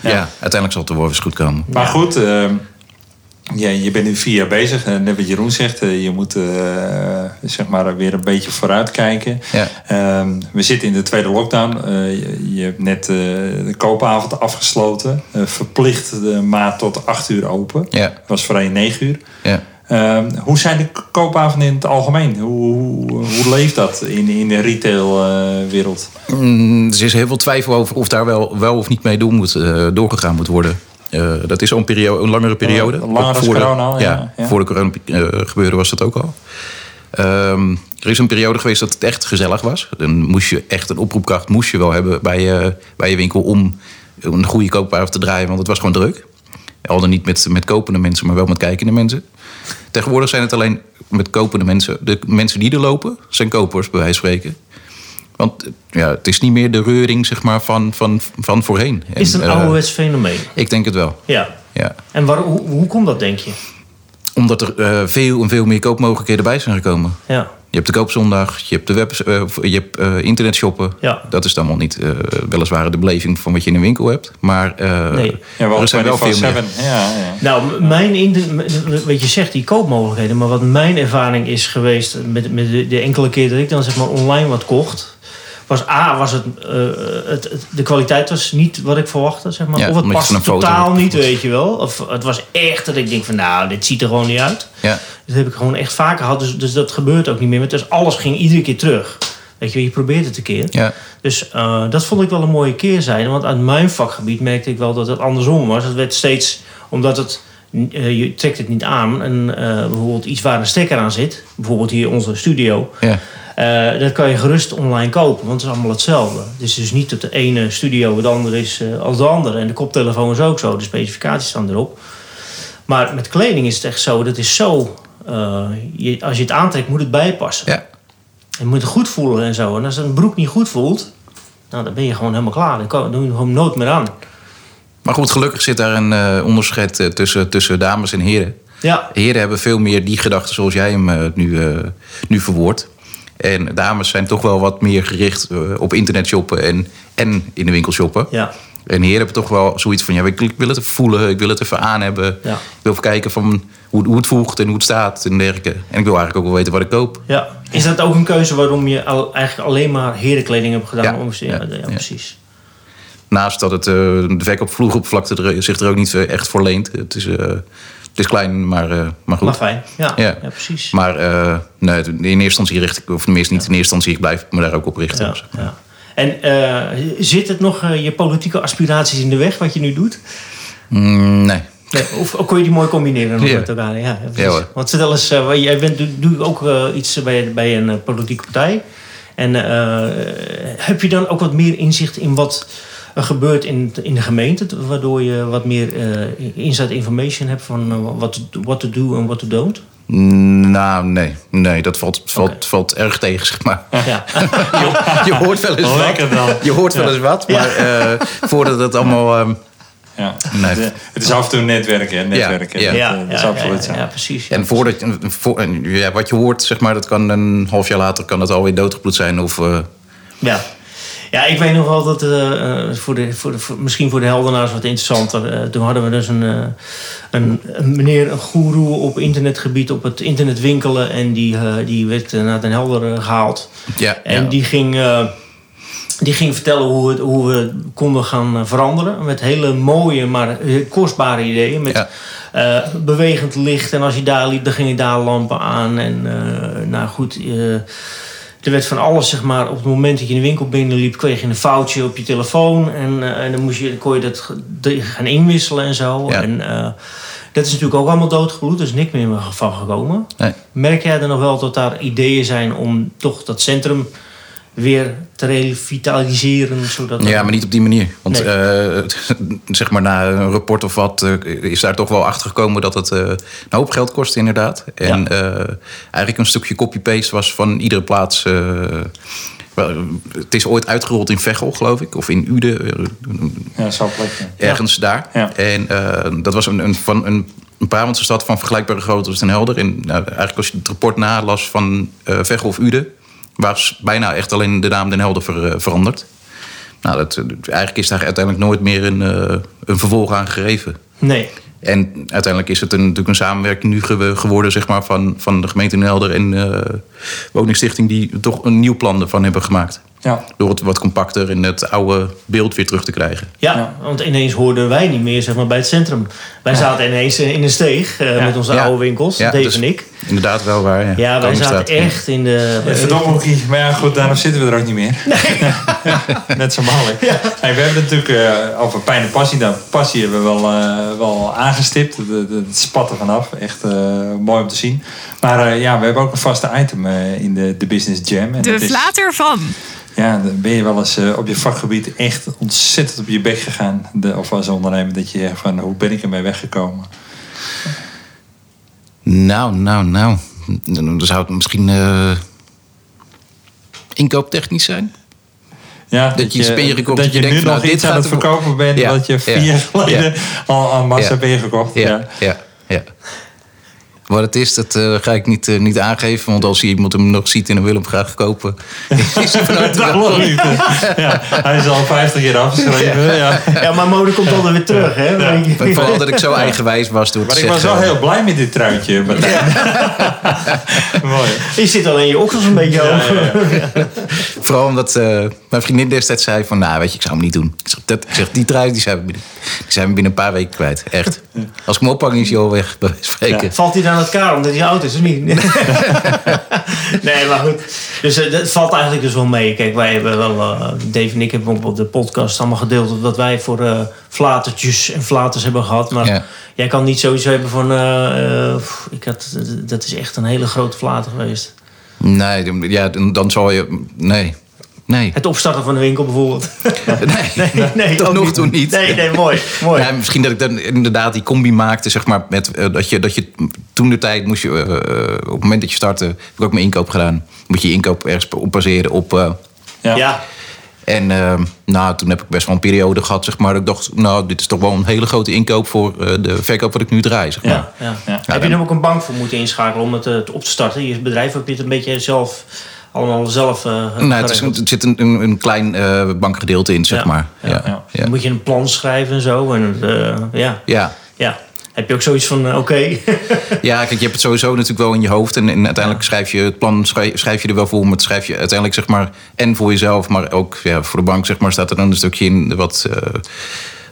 ja. uiteindelijk zal het er wel eens goed komen. Maar goed, ehm, ja, je bent nu vier jaar bezig. En net wat Jeroen zegt, eh, je moet eh, zeg maar weer een beetje vooruitkijken. Ja. Ehm, we zitten in de tweede lockdown. Eh, je, je hebt net de koopavond afgesloten. Verplicht de maat tot acht uur open. Ja, was voorheen negen uur. ja. Ehm, hoe zijn de koopavonden in het algemeen? Hoe, hoe, hoe leeft dat in, in de retailwereld? Mm, er is heel veel twijfel over of daar wel, wel of niet mee door moet, doorgegaan moet worden. Eh, dat is al een, periode, een langere periode. Langer voor de- corona ja. Voor de corona eh, gebeuren was dat ook al. Ehm, er is een periode geweest dat het echt gezellig was. Dan moest je echt een oproepkracht moest je wel hebben bij je, bij je winkel om een goede koopavond te draaien, want het was gewoon druk. Al dan niet met, met kopende mensen, maar wel met kijkende mensen. Tegenwoordig zijn het alleen met kopende mensen. De mensen die er lopen zijn kopers, bij wijze van spreken. Want ja, het is niet meer de reuring zeg maar, van, van, van voorheen. En, Is het een eh, ouderwets fenomeen? Ik denk het wel, Ja. ja. En waar, hoe, hoe komt dat, denk je? Omdat er eh, veel en veel meer koopmogelijkheden bij zijn gekomen. Ja. Je hebt de koopzondag, je hebt, de web, eh, je hebt eh, internetshoppen. Ja. Dat is dan wel niet eh, weliswaar de beleving van wat je in een winkel hebt. Maar eh, Nee. Ja, wel er zijn wel veel meer. 24/7. Ja, ja. Nou, mijn in wat je zegt, die koopmogelijkheden. Maar wat mijn ervaring is geweest met, met de, de enkele keer dat ik dan zeg maar online wat kocht. Was A, was het, eh, het, het- de kwaliteit was niet wat ik verwachtte, zeg maar. Ja, of het paste foto totaal niet, weet je wel. Of het was echt dat ik denk van, nou, dit ziet er gewoon niet uit. Ja. Dat heb ik gewoon echt vaker gehad. Dus, dus dat gebeurt ook niet meer. Dus alles ging iedere keer terug. Weet je, je probeert het een keer. Ja. Dus eh, dat vond ik wel een mooie keerzijde. Want uit mijn vakgebied merkte ik wel dat het andersom was. Het werd steeds, omdat het, eh, je trekt het niet aan. En bijvoorbeeld iets waar een stekker aan zit. Bijvoorbeeld hier onze studio. Ja. Eh, dat kan je gerust online kopen. Want het is allemaal hetzelfde. Het is dus niet dat de ene studio het andere is eh, als de andere. En de koptelefoon is ook zo. De specificaties staan erop. Maar met kleding is het echt zo. Dat is zo... eh, je, als je het aantrekt moet het bijpassen. Ja. Je moet het goed voelen en zo. En als een broek niet goed voelt, nou, dan ben je gewoon helemaal klaar. Dan kan- dan doe je gewoon nooit meer aan. Maar goed, gelukkig zit daar een onderscheid tussen, tussen dames en heren. Ja, Heren hebben veel meer die gedachten zoals jij hem nu, nu verwoordt. En dames zijn toch wel wat meer gericht eh, op internet shoppen en, en in de winkel shoppen. ja, En heren hebben toch wel zoiets van, ja, ik, ik wil het even voelen, ik wil het even aan hebben. Ja. Ik wil even kijken van hoe, hoe het voegt en hoe het staat en dergelijke. En ik wil eigenlijk ook wel weten wat ik koop. ja. Is dat ook een keuze waarom je al, eigenlijk alleen maar herenkleding hebt gedaan? Ja, Om, ja, ja, precies. Naast dat het uh, de verkoopvloeroppervlakte er, zich er ook niet eh, echt voor leent. Het is, eh, het is klein, maar, eh, maar goed. Maar fijn. Ja, ja. Ja. precies. Maar eh, nee, in eerste instantie richt ik, of tenminste niet in eerste instantie, ik blijf me daar ook op richten. Ja, ja. En eh, zit het nog je politieke aspiraties in de weg, wat je nu doet? Mm, nee. Of, of kon je die mooi combineren Ja. met elkaar? Ja. Ja. Want vertel eens, jij bent, doe, ook iets bij, bij een politieke partij. En heb je dan ook wat meer inzicht in wat gebeurt in, in de gemeente? Waardoor je wat meer eh inside information hebt van eh, wat to- what to do en what to don't? Mm, Nou, nee. Nee, dat valt, valt, valt erg tegen, zeg maar. Ja. Je, je hoort wel eens wat. Lekker dan. Je hoort wel eens wat, maar eh, voordat het allemaal... ehm, Ja. Nee. Het, het is af en toe netwerken. hè, Netwerken. Ja, Dat, Ja, eh, dat is ja, absoluut ja, zo. ja, precies. ja. En voordat je, voor, ja, wat je hoort, zeg maar, dat kan een half jaar later kan het alweer doodgebloed zijn. Of, eh, Ja. Ja, ik weet nog wel dat eh, eh, voor de, voor de, voor- misschien voor de heldenaars wat interessanter. eh, toen hadden we dus een, een, een meneer, een goeroe op internetgebied, op het internet winkelen. En die, die werd naar Den Helder eh, gehaald. ja, En ja. die ging, die ging vertellen hoe, het, hoe we konden gaan veranderen. Met hele mooie, maar kostbare ideeën. Met Ja. bewegend licht. En als je daar liep, dan gingen daar lampen aan. En nou goed, er werd van alles, zeg maar. Op het moment dat je in de winkel binnenliep, kreeg je een foutje op je telefoon. En, eh, en dan moest je, kon je dat gaan inwisselen en zo. Ja. En eh, dat is natuurlijk ook allemaal doodgebloed. Er is niks meer van gekomen. Nee. Merk jij er nog wel dat daar ideeën zijn om toch dat centrum weer te revitaliseren? Zodat Ja, maar niet op die manier. Want Nee. eh, zeg maar na een rapport of wat eh, is daar toch wel achter gekomen dat het eh, een hoop geld kost inderdaad. En eh, eigenlijk een stukje copy-paste was van iedere plaats. eh, wel, het is ooit uitgerold in Veghel, geloof ik. Of in Uden, eh, Ja, zo'n plekje. ergens daar. Ja. En eh, dat was een, een, van een, een Brabantse stad van vergelijkbare grootte als Den Helder. En nou, eigenlijk als je het rapport nalas van eh Veghel of Uden... was bijna echt alleen de naam Den Helder ver- eh, veranderd. Nou, dat, eh, eigenlijk is daar uiteindelijk nooit meer een, eh, een vervolg aan gegeven. Nee. En uiteindelijk is het een, natuurlijk een samenwerking nu ge- geworden zeg maar, van, van de gemeente Den Helder en eh Woningstichting... die toch een nieuw plan ervan hebben gemaakt. Ja. Door het wat compacter in het oude beeld weer terug te krijgen. Ja, Ja. want ineens hoorden wij niet meer zeg maar, bij het centrum. Wij zaten ineens eh, in een steeg eh, Ja. met onze Ja. oude winkels, Ja, Dave dus- en ik. Inderdaad wel waar, ja. Ja, wij zaten echt in de... Ja, verdomme hoekie. Maar ja, goed, daarom zitten we er ook niet meer. Net zo makkelijk. Hey, we hebben natuurlijk eh, over pijn en passie. Nou, passie hebben we wel, eh, wel aangestipt. Het, spat er vanaf. Echt eh, mooi om te zien. Maar eh, ja, we hebben ook een vaste item eh, in de, de Business Jam. En De flater van. Ja, dan ben je wel eens eh, op je vakgebied echt ontzettend op je bek gegaan. De, of als ondernemer dat je zegt van hoe ben ik ermee weggekomen? Nou, nou, nou. Dan zou het misschien eh, inkooptechnisch zijn. Ja, Dat je ingekocht dat dat je, je nu van, nog nou, iets dit aan het er- verkopen bent Ja, wat je vier ja, jaar geleden ja. al aan massa Ja. hebt ingekocht. Ja, Ja. Ja, ja. Wat het is, dat eh, ga ik niet, eh, niet aangeven. Want als iemand hem nog ziet en hij wil hem graag kopen... is niet. Ja, hij is al 50 keer afgeschreven. Ja. Ja, maar mode komt altijd weer terug, hè? je. Maar Vooral dat ik zo eigenwijs was door te Maar ik was wel heel blij met dit truitje. Mooi. Je zit alleen je oksels een beetje Ja, hoog. ja, ja. Vooral omdat eh, mijn vriendin destijds zei van... Nou, weet je, ik zou hem niet doen. Ik zeg, dat, ik zeg die trui die zijn, we binnen, die zijn we binnen een paar weken kwijt. Echt. Als ik hem oppak, is hij al weg, bij wijze van spreken. Valt hij dan uit elkaar omdat hij oud is of niet? nee, maar goed. Dus eh, dat valt eigenlijk dus wel mee. Kijk, wij hebben wel, eh, Dave en ik hebben op de podcast allemaal gedeeld dat wij voor eh flatertjes en flaters hebben gehad. Maar Ja. jij kan niet sowieso hebben van, pff, ik had, dat is echt een hele grote flater geweest. Nee, ja, dan, dan zal je... Nee. Nee. Het opstarten van de winkel bijvoorbeeld. Nee, nee, nee, tot nog toe niet. Nee, nee, mooi. mooi. Ja, misschien dat ik dan inderdaad die combi maakte, zeg maar, met eh, dat je, dat je toen de tijd moest je, eh, op het moment dat je startte, heb ik ook mijn inkoop gedaan. Moet je je inkoop ergens op baseren op. eh, Ja. ja. en eh, nou, toen heb ik best wel een periode gehad, zeg maar, dat ik dacht, nou, dit is toch wel een hele grote inkoop voor eh, de verkoop wat ik nu draai, zeg maar. Ja, ja. Ja. Heb je dan- er ook een bank voor moeten inschakelen om het eh, op te starten? Je bedrijf heb je het een beetje zelf, allemaal zelf eh Nou, het is, er zit een, een, een klein eh, bankgedeelte in, zeg Ja, maar. ja, Ja. Dan moet je een plan schrijven en zo. En, eh, ja. ja. ja. Heb je ook zoiets van, oké. Ja, kijk, je hebt het sowieso natuurlijk wel in je hoofd. En, en uiteindelijk schrijf je het plan schrijf, schrijf je er wel voor. Maar het schrijf je uiteindelijk, zeg maar, en voor jezelf, maar ook ja, voor de bank, zeg maar, staat er dan een stukje in wat. eh,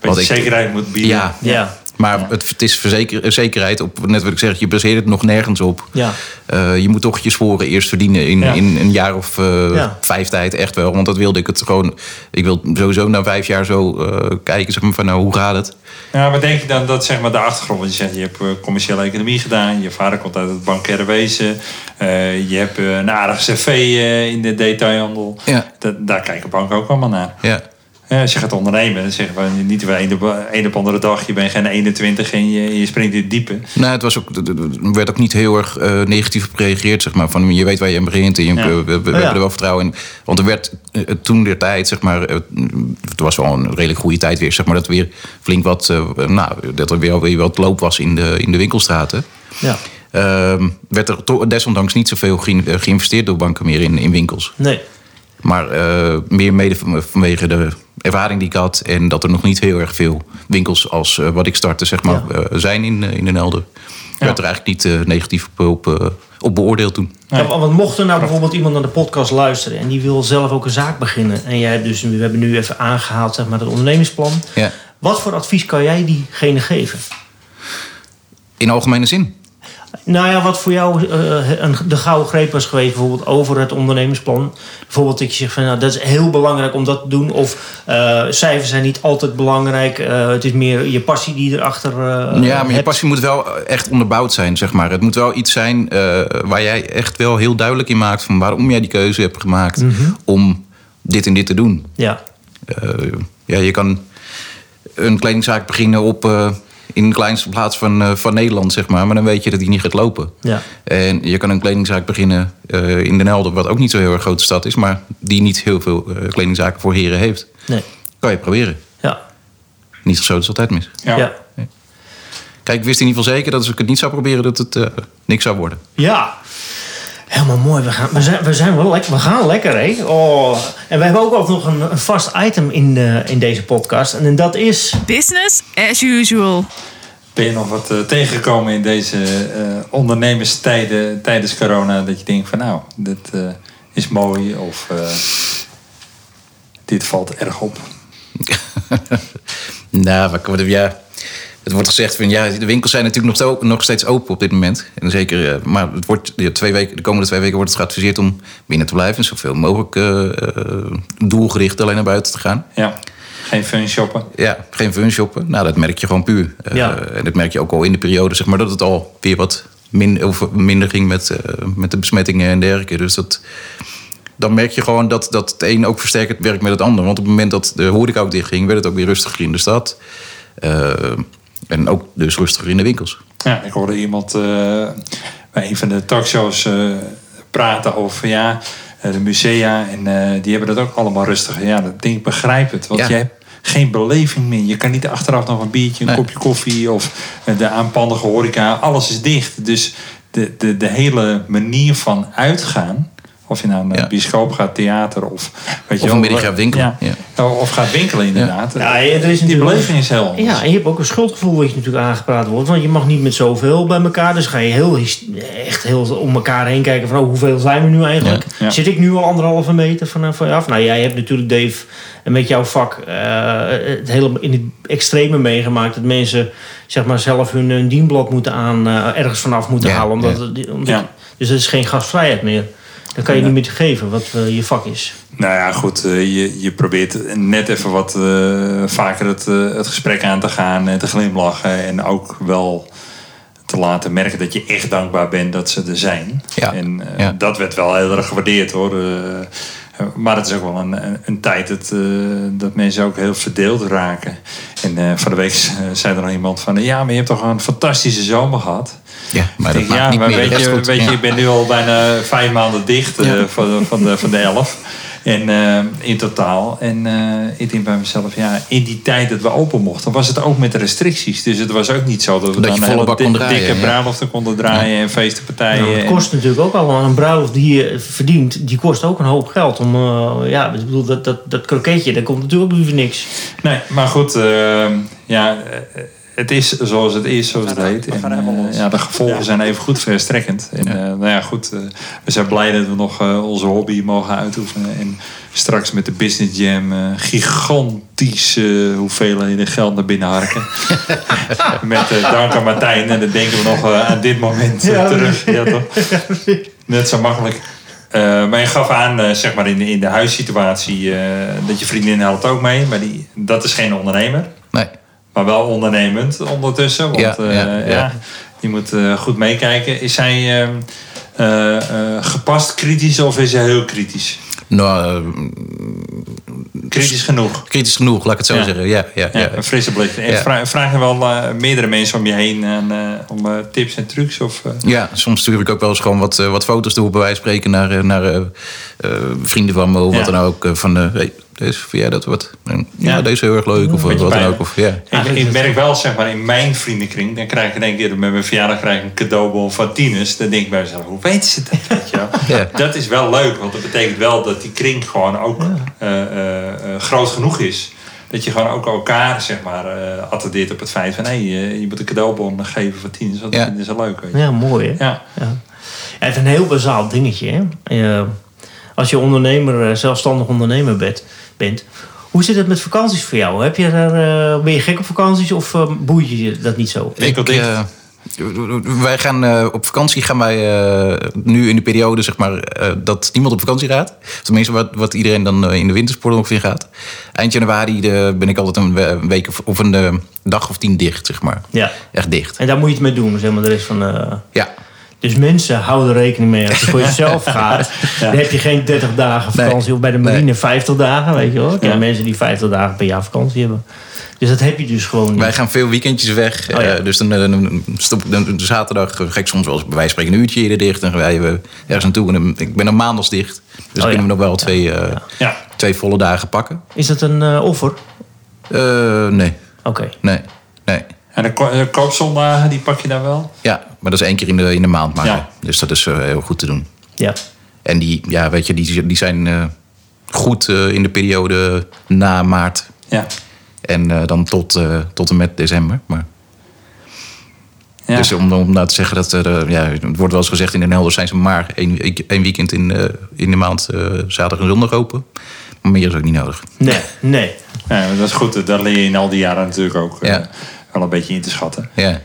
Beetje zekerheid moet bieden. Ja, ja. Maar het, het is verzeker, zekerheid op, net wat ik zeg, je baseert het nog nergens op. Ja. Eh, je moet toch je sporen eerst verdienen in, Ja. in een jaar of eh, Ja. vijf tijd, echt wel. Want dat wilde ik het gewoon. Ik wil sowieso na vijf jaar zo eh, kijken, zeg maar, van nou, hoe gaat het? Ja, maar denk je dan dat zeg maar de achtergrond, want je zegt je hebt commerciële economie gedaan, je vader komt uit het bankaire wezen, eh, je hebt eh, een aardig cv eh, in de detailhandel. Ja. Dat, daar kijken banken ook allemaal naar. Ja. Ja, als je gaat ondernemen, dan zeggen we niet weer een op, een op andere dag, je bent geen 21 en je, je springt in het diepe. Nou, het was ook, er werd ook niet heel erg eh, negatief op gereageerd, zeg maar. Van je weet waar je aan begint en je, Ja. we, we- we Oh, ja. hebben er wel vertrouwen in. Want er werd eh, toen der tijd, zeg maar, eh, het was wel een redelijk goede tijd weer, zeg maar, dat er weer flink wat, nou, dat er weer, weer wat loop was in de, in de winkelstraten. Ja. Ehm, werd er desondanks niet zoveel geïn- geïnvesteerd door banken meer in, in winkels. Nee. Maar meer mede van- vanwege de ervaring die ik had. En dat er nog niet heel erg veel winkels als eh, wat ik startte, zeg maar, Ja. eh, zijn in, eh, in Den Helder. Ik werd er eigenlijk niet negatief op, op, op beoordeeld toen. Ja, want mocht er nou bijvoorbeeld iemand naar de podcast luisteren en die wil zelf ook een zaak beginnen. En jij hebt dus, we hebben nu even aangehaald, zeg maar, het ondernemingsplan. Ja. Wat voor advies kan jij diegene geven? In algemene zin. Nou ja, wat voor jou eh, een, de gouden greep was geweest, bijvoorbeeld over het ondernemingsplan. Bijvoorbeeld dat je zegt van nou, dat is heel belangrijk om dat te doen. Of eh, cijfers zijn niet altijd belangrijk. eh, het is meer je passie die erachter eh ja, maar je passie moet wel echt onderbouwd zijn, zeg maar. Het moet wel iets zijn eh, waar jij echt wel heel duidelijk in maakt... van waarom jij die keuze hebt gemaakt om dit en dit te doen. Ja, Eh, ja, je kan een kledingzaak beginnen op, eh, in de kleinste plaats van, eh, van Nederland, zeg maar. Maar dan weet je dat die niet gaat lopen. ja, En je kan een kledingzaak beginnen eh, in Den Helder, wat ook niet zo'n heel erg grote stad is, maar die niet heel veel eh, kledingzaken voor heren heeft. nee, Kan je proberen. ja, Niet zo is altijd mis. Ja. ja. Kijk, ik wist in ieder geval zeker dat als ik het niet zou proberen, dat het eh, niks zou worden. Ja. Helemaal mooi. We, gaan, we, zijn, we, zijn wel lekker, we gaan lekker, hè? Oh. En we hebben ook altijd nog een, een vast item in, de, in deze podcast. En dat is... Business as usual. Ben je nog wat eh, tegengekomen in deze eh, ondernemerstijden tijdens corona dat je denkt van nou, dit eh, is mooi of eh, dit valt erg op? Nou, wat, wat, ja, het wordt gezegd van ja, de winkels zijn natuurlijk nog, nog steeds open op dit moment. En zeker, eh, maar het wordt, ja, twee weken, de komende twee weken wordt het geadviseerd om binnen te blijven. En zoveel mogelijk eh, eh, doelgericht alleen naar buiten te gaan. Ja, geen fun shoppen. Ja, geen fun shoppen. Nou, dat merk je gewoon puur. Ja. En dat merk je ook al in de periode, zeg maar, dat het al weer wat min, of minder ging met, met de besmettingen en dergelijke. Dus dat, dan merk je gewoon dat, dat het een ook versterkend werkt met het ander. Want op het moment dat de horeca ook dicht ging, werd het ook weer rustiger in de stad. En ook dus rustiger in de winkels. Ja, ik hoorde iemand eh, bij een van de talkshows eh, praten over ja, eh, de musea. En eh, die hebben dat ook allemaal rustig. Ja, dat ding ik begrijp het. Want Ja. jij hebt geen beleving meer. Je kan niet achteraf nog een biertje, een Nee. kopje koffie of de aanpandige horeca. Alles is dicht. Dus de, de, de hele manier van uitgaan. Of je nou naar Ja. een bioscoop gaat, theater of... Weet je Of een middag gaat winkelen, Ja. Of gaat winkelen inderdaad. Ja, er is Die beleving is heel anders. Ja, en je hebt ook een schuldgevoel wat je natuurlijk aangepraat wordt. Want je mag niet met zoveel bij elkaar. Dus ga je heel, echt heel om elkaar heen kijken van oh, hoeveel zijn we nu eigenlijk. Ja, ja. Zit ik nu al anderhalve meter van, van je af? Nou, jij hebt natuurlijk Dave en met jouw vak eh, het hele in het extreme meegemaakt. Dat mensen zeg maar zelf hun, hun dienblad moeten aan, eh, ergens vanaf moeten Ja, halen. Omdat, ja. het- omdat, Ja. Dus het is geen gastvrijheid meer. Dan kan je niet meer geven wat eh, je vak is. Nou ja, goed. eh, je, je probeert net even wat eh, vaker het, eh, het gesprek aan te gaan. En te glimlachen. En ook wel te laten merken dat je echt dankbaar bent dat ze er zijn. Ja, En eh, ja. dat werd wel heel erg gewaardeerd hoor. Maar het is ook wel een, een, een tijd dat, eh, dat mensen ook heel verdeeld raken. En eh, van de week zei er nog iemand van... Ja, maar je hebt toch een fantastische zomer gehad? Ja, maar dat Ik maakt niet maar meer weet je, weet je, Ja. ik ben nu al bijna vijf maanden dicht eh, Ja. van, van, de, van de elf. En eh, in totaal. En eh, ik denk bij mezelf, ja, in die tijd dat we open mochten, was het ook met de restricties. Dus het was ook niet zo dat we Dat dan volle hele draaien, dikke ja. bruiloften konden draaien en feestenpartijen. Nou, het en- kost natuurlijk ook allemaal een bruiloft die je verdient. Die kost ook een hoop geld. Om, eh, ja, ik bedoel, dat, dat, dat kroketje, dat komt natuurlijk ook niet voor niks. Nee, maar goed, ja, het is zoals het is, zoals het heet. En, eh, ja, de gevolgen zijn even goed verstrekkend. En eh, nou ja, goed, eh, we zijn blij dat we nog eh, onze hobby mogen uitoefenen. En straks met de Business Jam eh, gigantische hoeveelheden geld naar binnen harken. met eh, dank aan Martijn. En dan denken we nog eh, aan dit moment Ja, terug. Ja, toch? Net zo makkelijk. Eh, maar je gaf aan, zeg maar in de, in de huissituatie, eh, dat je vriendin helpt ook mee. Maar die, dat is geen ondernemer. Nee. Maar wel ondernemend ondertussen. Want Ja, ja, ja, ja. je moet eh, goed meekijken. Is hij ehm, eh, eh, gepast kritisch of is hij heel kritisch? Nou, eh, Kritisch genoeg. kritisch genoeg, laat ik het zo Ja. zeggen. Ja, ja, Ja, ja. een frisse blik. En Ja. vra- vragen wel eh, meerdere mensen om je heen eh, om eh, tips en trucs? Of, eh, Ja, soms stuur ik ook wel eens gewoon wat, eh, wat foto's toe, bij wijze van spreken, naar, eh, naar eh, eh, vrienden van me of wat dan ook. eh, van, eh, hey, deze, vind jij dat wat? En, ja, Ja. deze is heel erg leuk of wat dan ook. Of, ja. Ik, ik merk wel, zeg maar, in mijn vriendenkring, dan krijg ik in één keer met mijn verjaardag krijg ik een cadeaubon van tieners. Dan denk ik bij mezelf, hoe weten ze dat? Weet je wel? Ja. Dat is wel leuk, want dat betekent wel dat die kring gewoon ook eh, eh, eh, groot genoeg is. Dat je gewoon ook elkaar, zeg maar, eh attendeert op het feit van, hé, eh, je moet een cadeaubon geven van tieners, want Ja. dat vinden ze leuk. Weet je. Ja, mooi hè? Ja. Ja, het is een heel bazaal dingetje. Hè? Als je ondernemer, eh, zelfstandig ondernemer bent, bent, hoe zit het met vakanties voor jou? Heb je er, eh, ben je gek op vakanties of eh, boeit je dat niet zo? Dicht. eh, wij gaan eh, op vakantie gaan wij eh, nu in de periode zeg maar eh, dat niemand op vakantie gaat. Tenminste wat, wat iedereen dan in de wintersport ongeveer gaat. Eind januari eh, ben ik altijd een we- een week of, of een dag of tien dicht zeg maar. Ja. Echt dicht. En daar moet je het mee doen, zeg maar. De rest van, eh, Ja. Dus mensen houden er rekening mee als je voor jezelf gaat. Dan heb je geen 30 dagen vakantie Nee. of bij de marine Nee. 50 dagen, weet je wel. Ik ken Ja. mensen die 50 dagen per jaar vakantie hebben. Dus dat heb je dus gewoon niet. Wij gaan veel weekendjes weg. Oh ja. Eh, dus dan, eh, dan stop, dan, zaterdag ga ik soms wel eens bij wijze spreken een uurtje eerder dicht. Dan rijden we ergens naartoe. En dan, ik ben dan maandags dicht. Dus dan ja. kunnen we nog wel twee, eh, Ja. twee volle dagen pakken. Is dat een offer? Eh, nee, Oké. nee, nee. En de, ko- de koopzondagen, die pak je dan wel? Ja, maar dat is één keer in de, in de maand maar. Ja. Dus dat is eh, heel goed te doen. Ja. En die, ja, weet je, die, die zijn eh, goed eh, in de periode na maart. Ja. En eh, dan tot, eh, tot en met december. Maar, ja. Dus om, om nou te zeggen dat er, ja, het wordt wel eens gezegd in Den Helder zijn ze maar één, één weekend in, eh, in de maand eh, zaterdag en zondag open. Maar meer is ook niet nodig. Nee, nee. Ja, dat is goed. Daar leer je in al die jaren natuurlijk ook eh, Ja. wel een beetje in te schatten. Ja,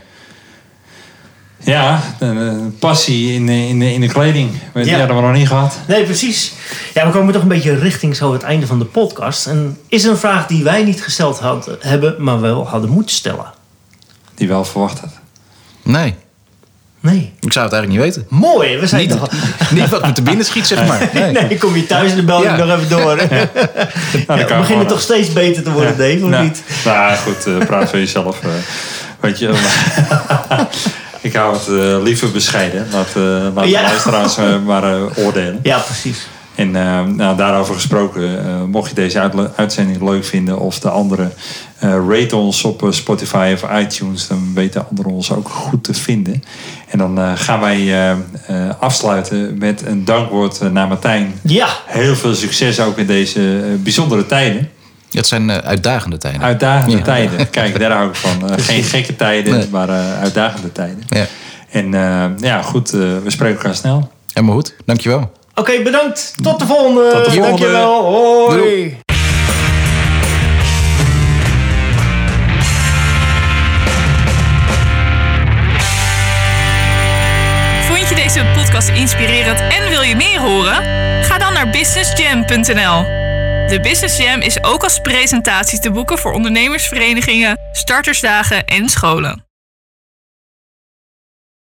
Ja, een, een passie in, de- in, de- in de kleding. Weet Ja. dat hebben we nog niet gehad. Nee, precies. Ja, we komen toch een beetje richting zo het einde van de podcast. En is er een vraag die wij niet gesteld had, hebben, maar wel hadden moeten stellen? Die wel verwacht had. nee. Nee. Ik zou het eigenlijk niet weten. Mooi, we zijn Niet, toch... niet wat me te binnen schiet, zeg maar. Nee. Nee, kom je thuis en dan bel Ja. nog even door. Nou, Ja, we beginnen gewoon- toch steeds beter te worden, Dave, of nou, niet? Nou goed, eh, praat voor jezelf. eh, weet je, ik hou het eh, liever bescheiden. Laat, eh laat Ja. de luisteraars eh, maar oordelen. Ja, precies. En nou, daarover gesproken, mocht je deze uitzending leuk vinden of de andere, rate ons op Spotify of iTunes. Dan weten anderen ons ook goed te vinden. En dan gaan wij afsluiten met een dankwoord naar Martijn. Ja, Heel veel succes ook in deze bijzondere tijden. Het zijn eh, uitdagende tijden. Uitdagende Ja. tijden. Kijk, daar hou ik van. Eh, geen gekke tijden, Nee. maar eh, uitdagende tijden. Ja. En eh, ja, goed, we spreken elkaar snel. Helemaal goed. Dankjewel. oké, bedankt. Tot de volgende. Tot de volgende. Dankjewel. Hoi. Doei. Vond je deze podcast inspirerend en wil je meer horen? Ga dan naar businessjam.nl. De Business Jam is ook als presentatie te boeken voor ondernemersverenigingen, startersdagen en scholen.